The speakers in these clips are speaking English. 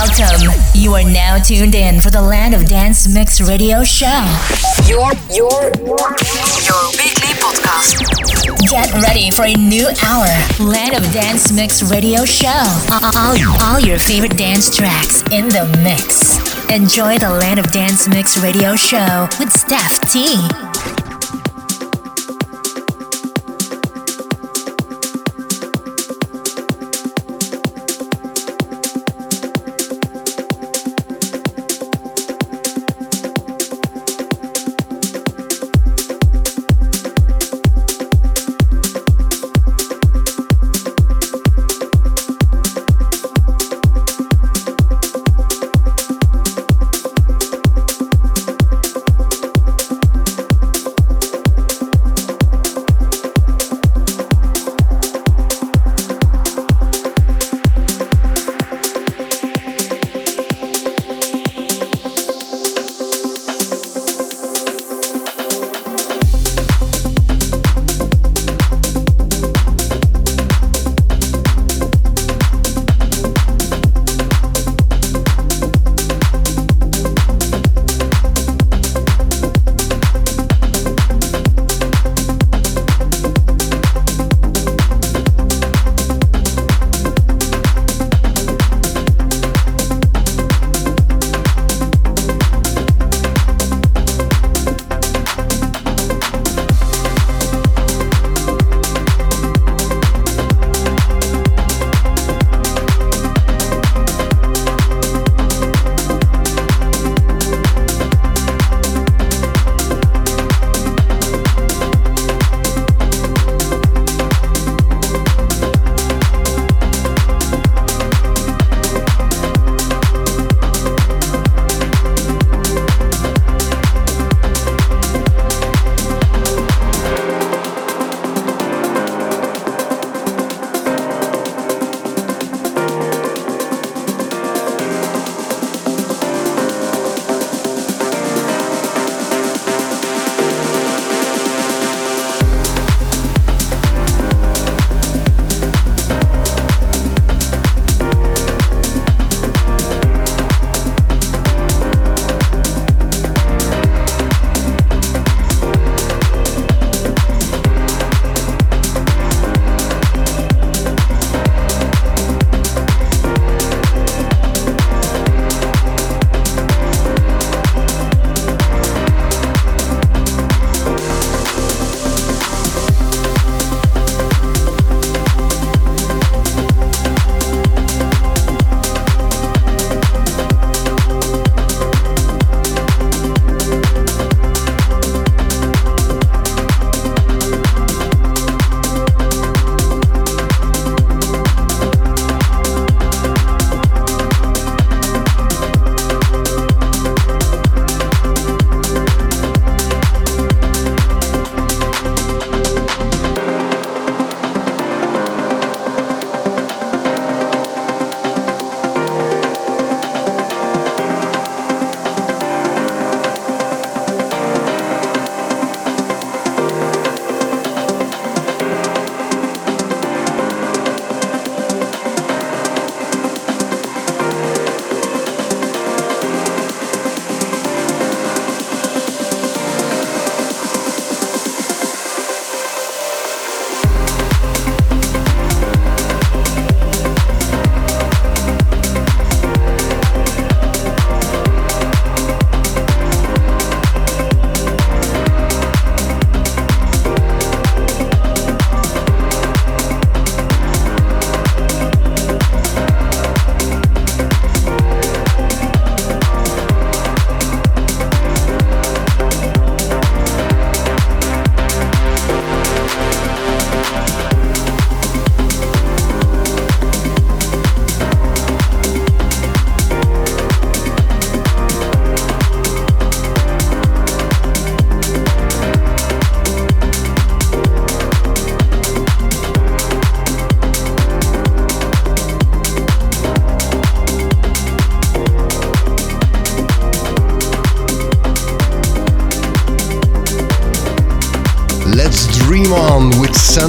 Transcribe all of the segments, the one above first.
Welcome. You are now tuned in for the Land of Dance Mix Radio Show. Your your your weekly podcast. Get ready for a new hour. Land of Dance Mix Radio Show. All, all your favorite dance tracks in the mix. Enjoy the Land of Dance Mix Radio Show with Stef T.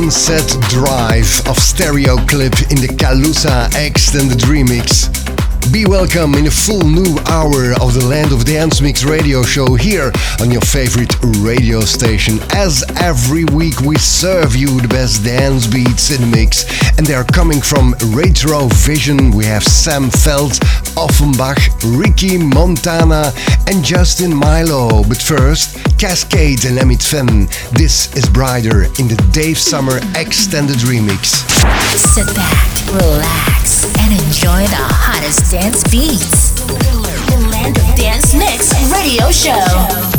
Sunset Drive of Stereoclip in the Calussa extended remix. Be welcome in a full new hour of the Land of Dance Mix radio show here on your favorite radio station. As every week, we serve you the best dance beats in the mix, and they are coming from Retro Vision. We have Sam Feldt, Ofenbach, Ricky Montana, and Justin Mylo. But first, Kaskade and Emmit Fenn. This is Brighter in the Dave Summer Extended Remix. Sit back, relax, and enjoy the hottest dance beats. The Land of Dance Mix Radio Show.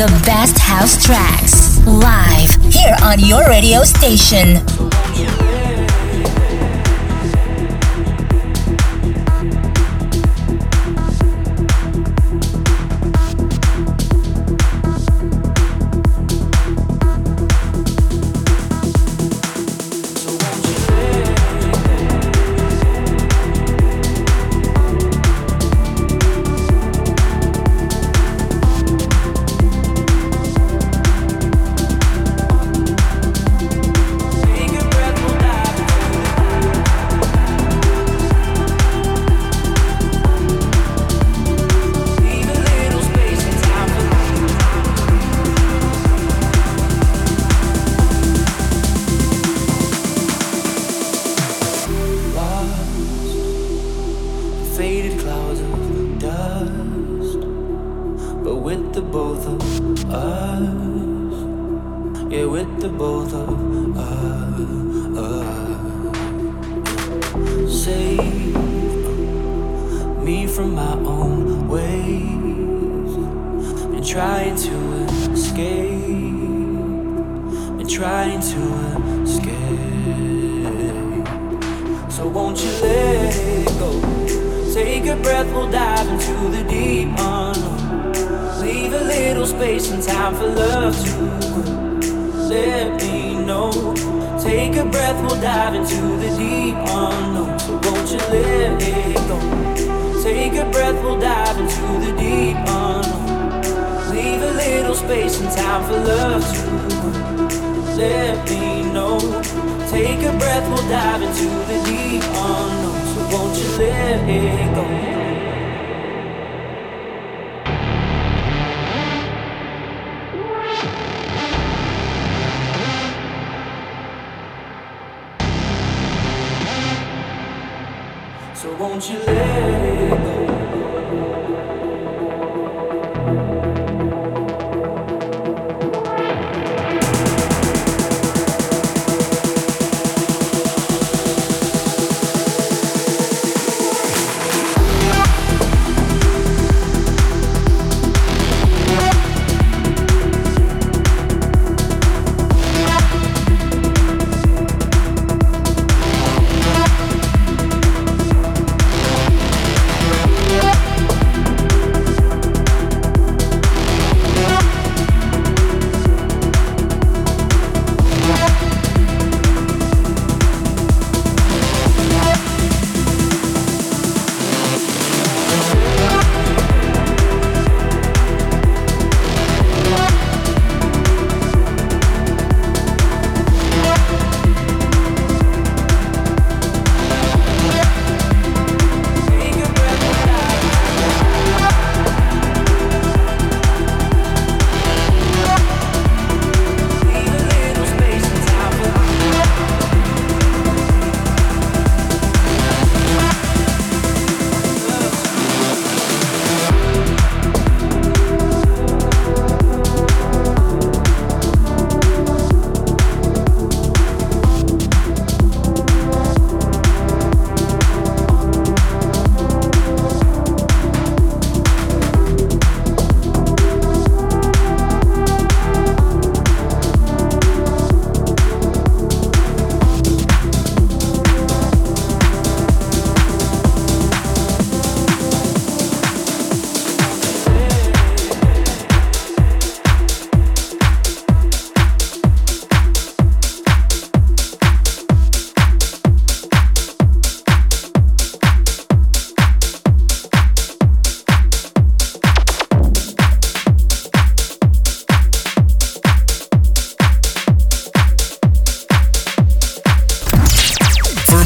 the best house tracks live here on your radio station.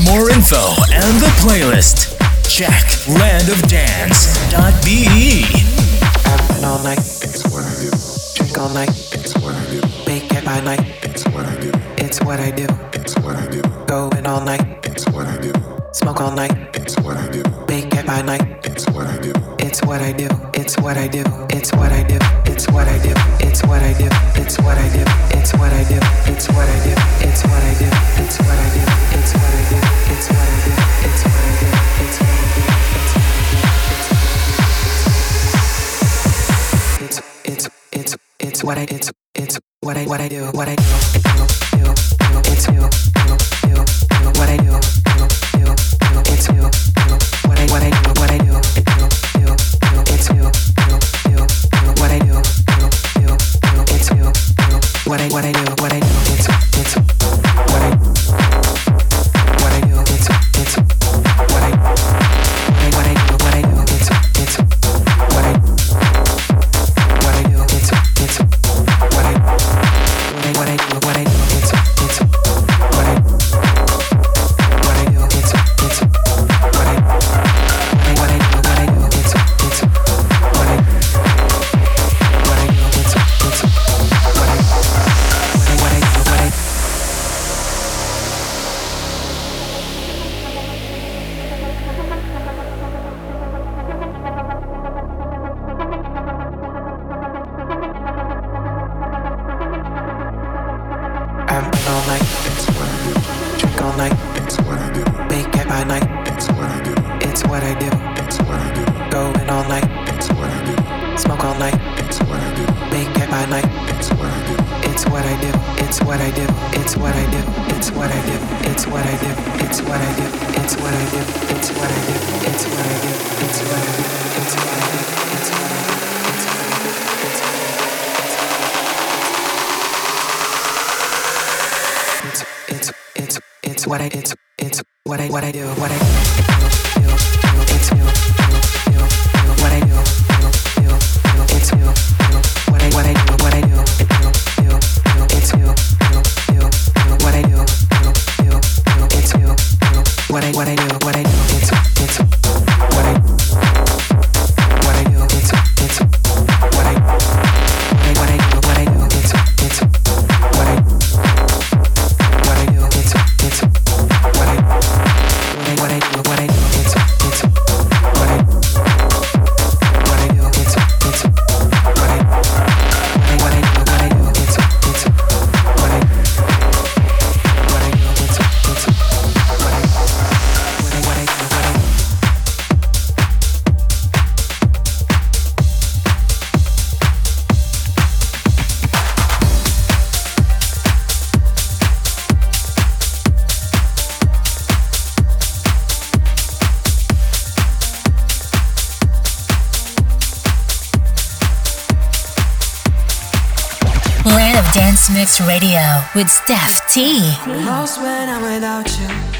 more info and the playlist, check landofdance.be. Happen all night, it's what I do. Drink all night, it's what I do. Make it by night, it's what I do. It's what I do. It's what I do. Going all night, it's what I do. Smoke all night, it's what I do. Make it by night, it's what I do. It's what I do. It's what I do. It's what I do. It's what I do. It's what I do. It's what I do. It's what I do. It's what I do. what I what I do, what I do. Mix with Stef T. Lost when I'm without you.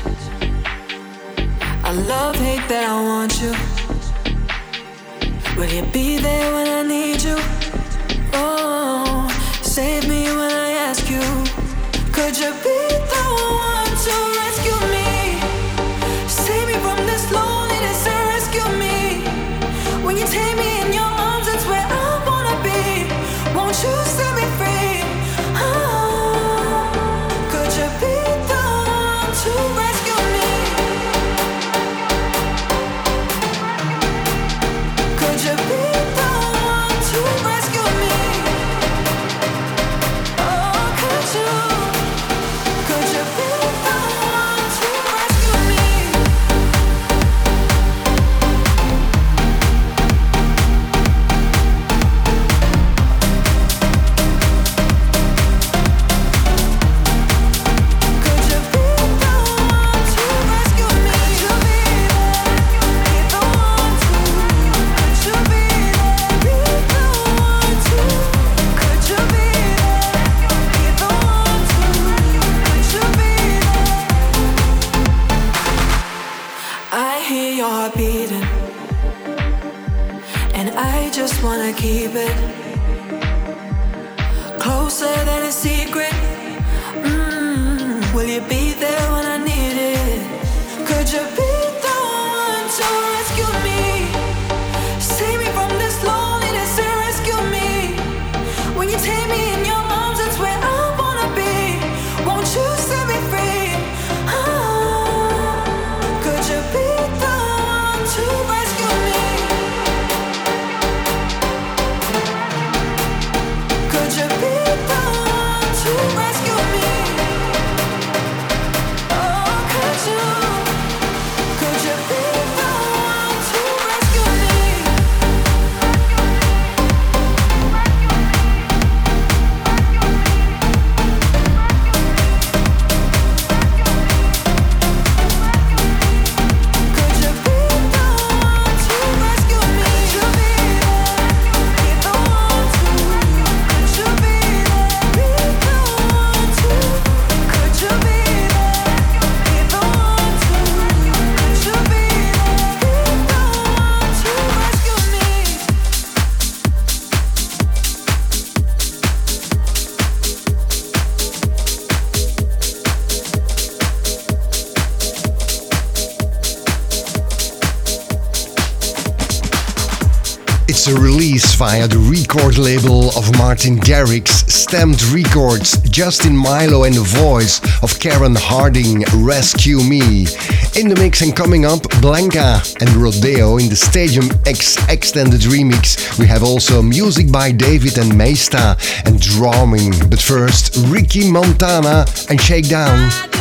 Martin Garrix, Stamped Records, Justin Mylo and the voice of Karen Harding, Rescue Me. In the mix and coming up, Blanka and Rodeo in the Stadium X Extended Remix. We have also music by David and MEYSTA and Drowning. But first, Ricky Montana and Shakedown.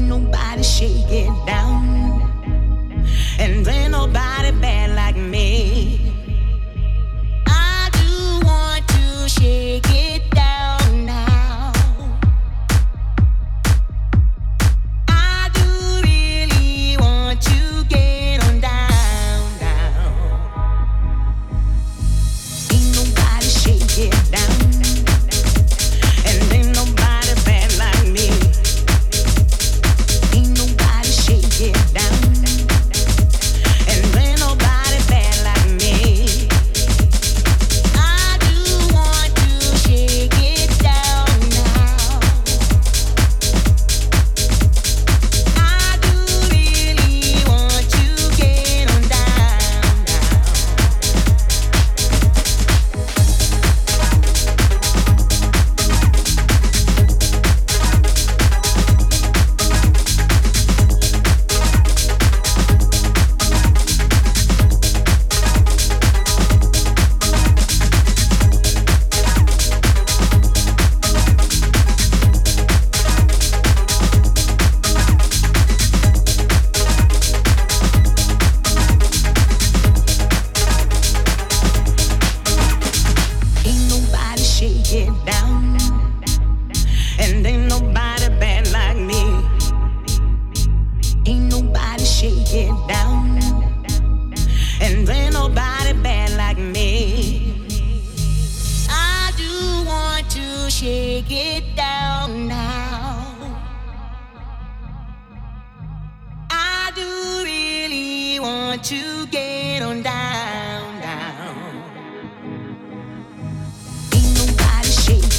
ain't nobody shaking down, and ain't nobody bad like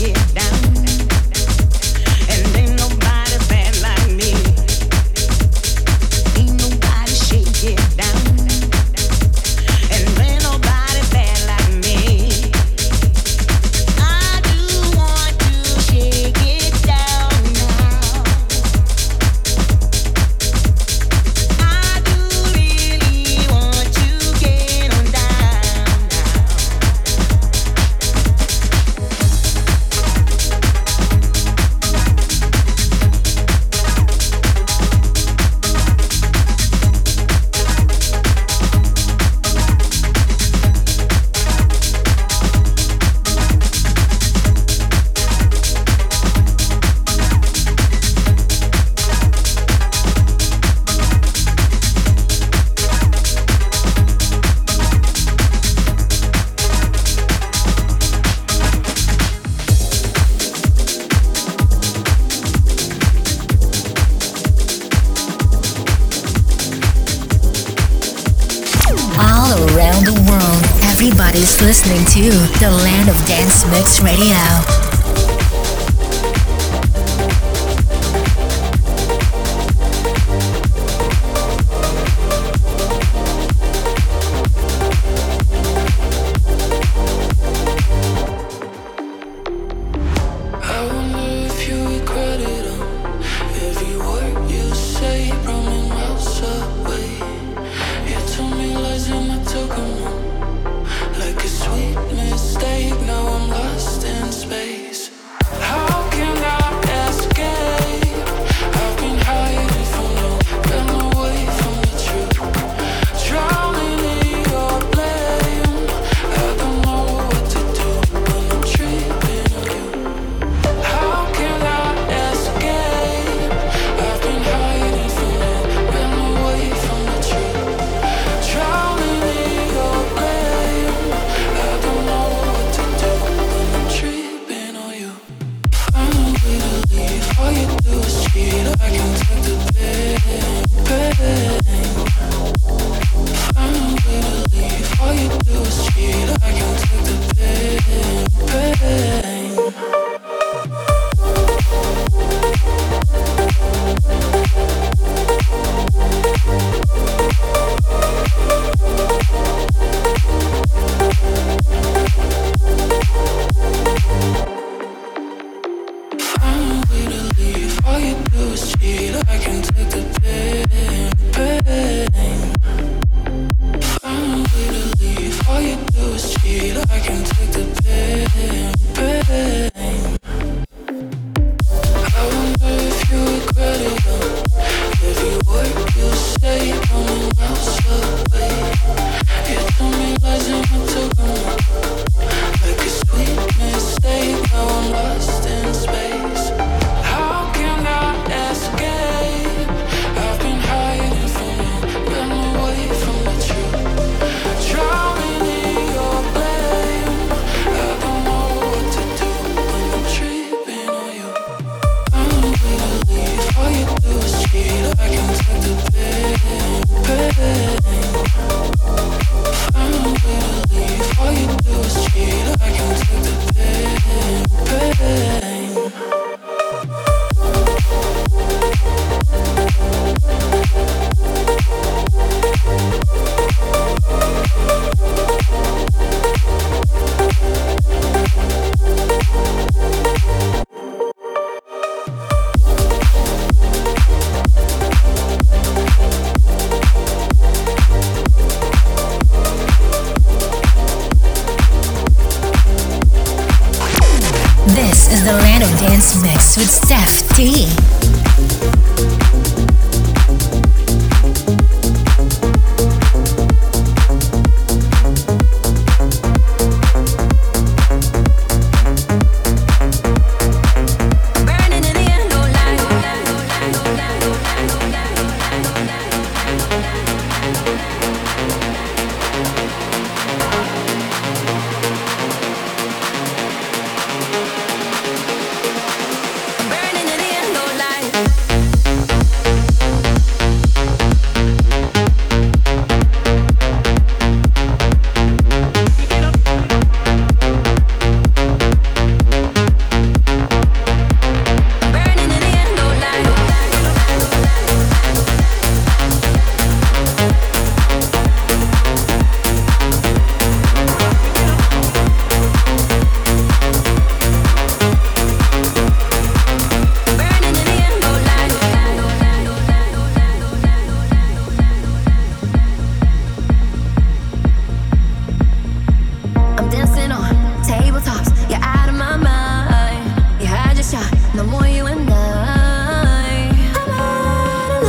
yeah. Listening to the Land of Dance Mix Radio.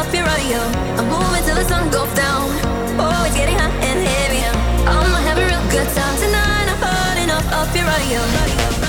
Off your radio. I'm moving till the sun goes down. Oh, it's getting hot and heavy. I'm gonna have a real good time tonight. I'm burning up, off your radio. am.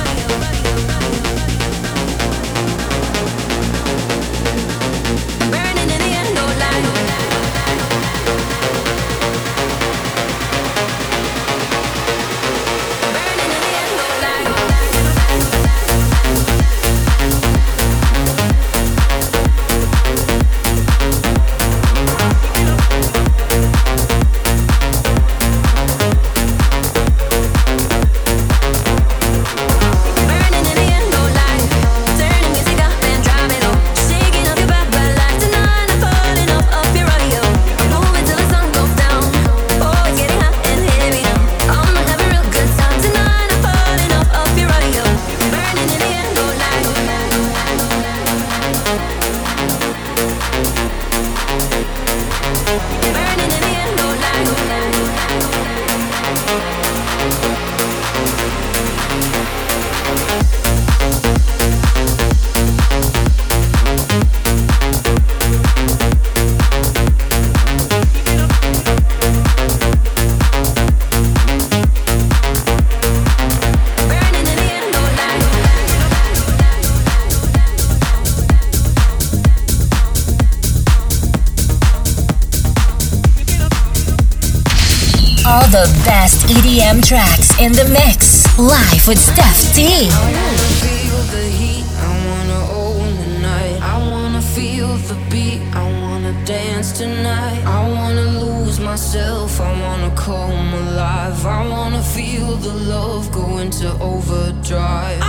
The best EDM tracks in the mix. Live with Stef T. I wanna feel the heat, I wanna own the night. I wanna feel the beat, I wanna dance tonight. I wanna lose myself, I wanna come alive. I wanna feel the love go into overdrive.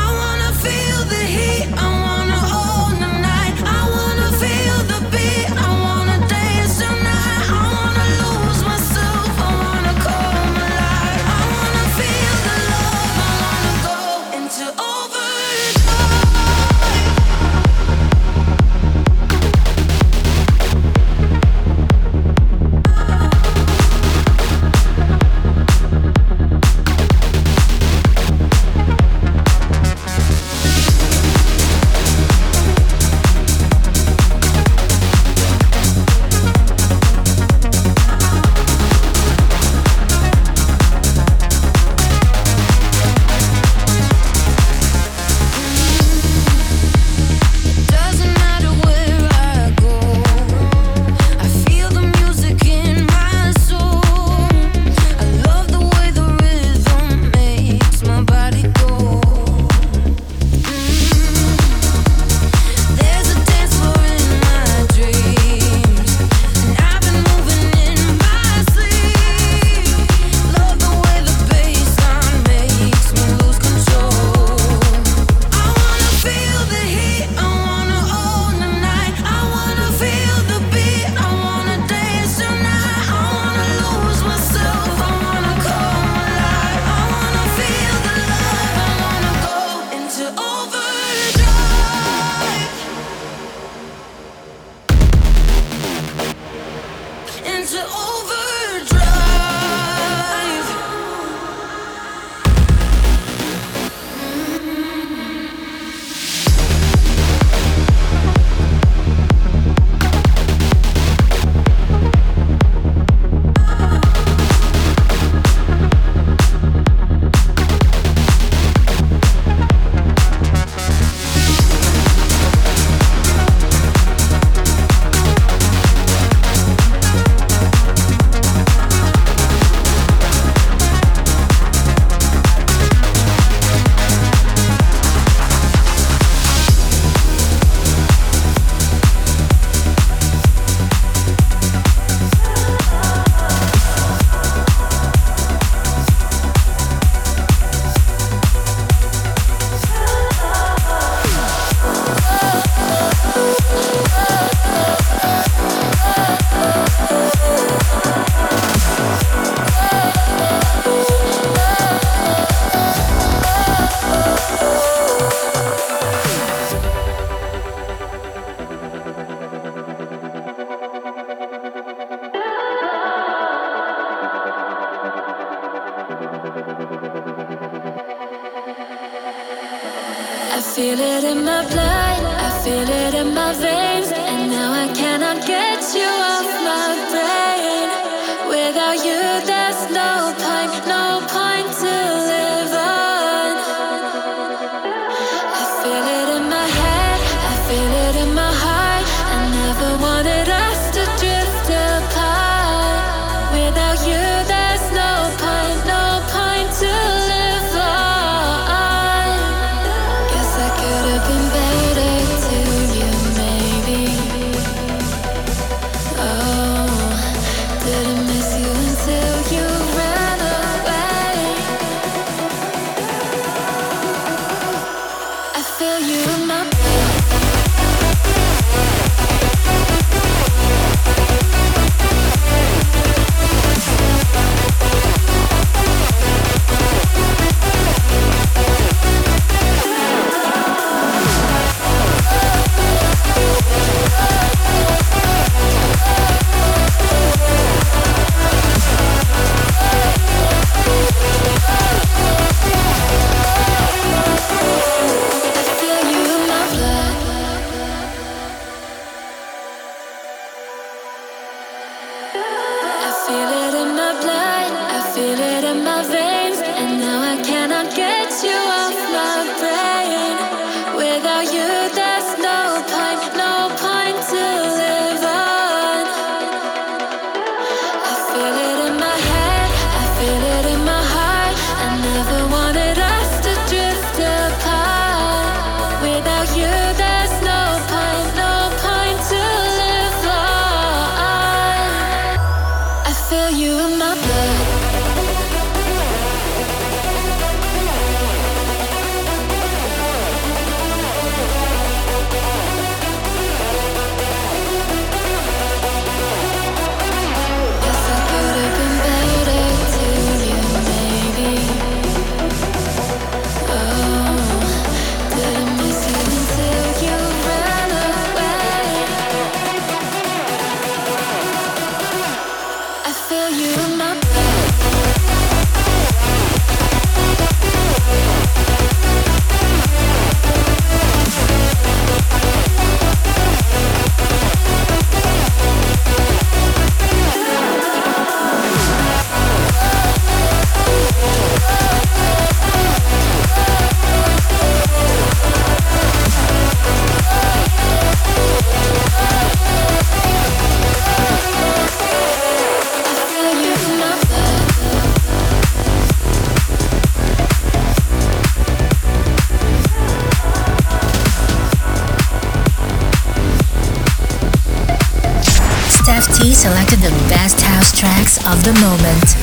Selected the best house tracks of the moment.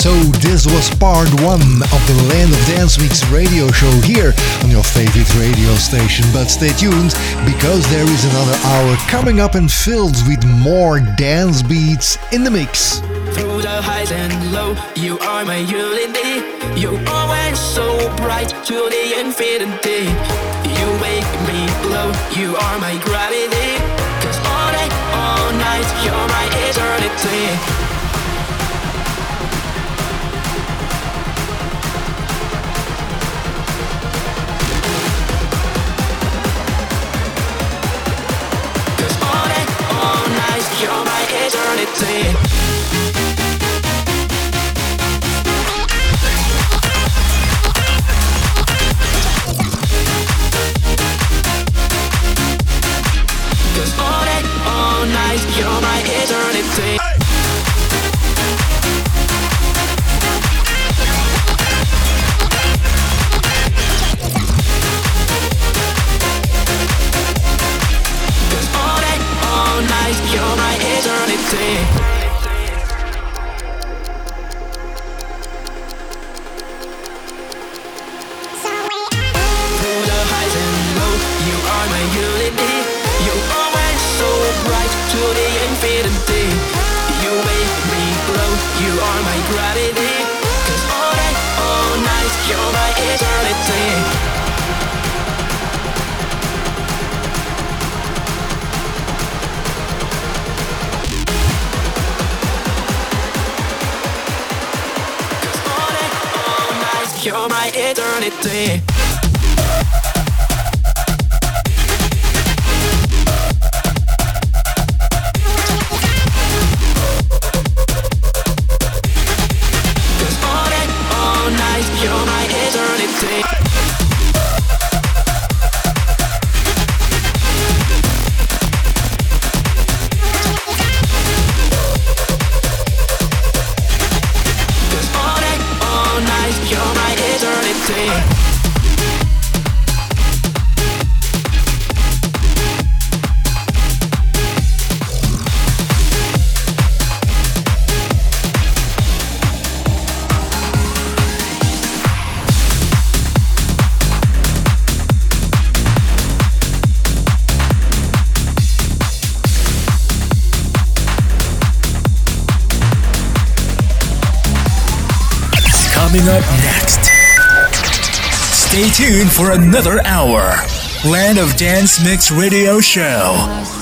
So this was part one of the Land of Dance Mix radio show here on your favorite radio station. But stay tuned because there is another hour coming up and filled with more dance beats in the mix. Through the highs and low, you are my unity. You always so bright to the infinity. You make me glow, you are my gravity. Cause all day, all night, you're my eternity. eternity. for another hour. Land of Dance Mix Radio Show.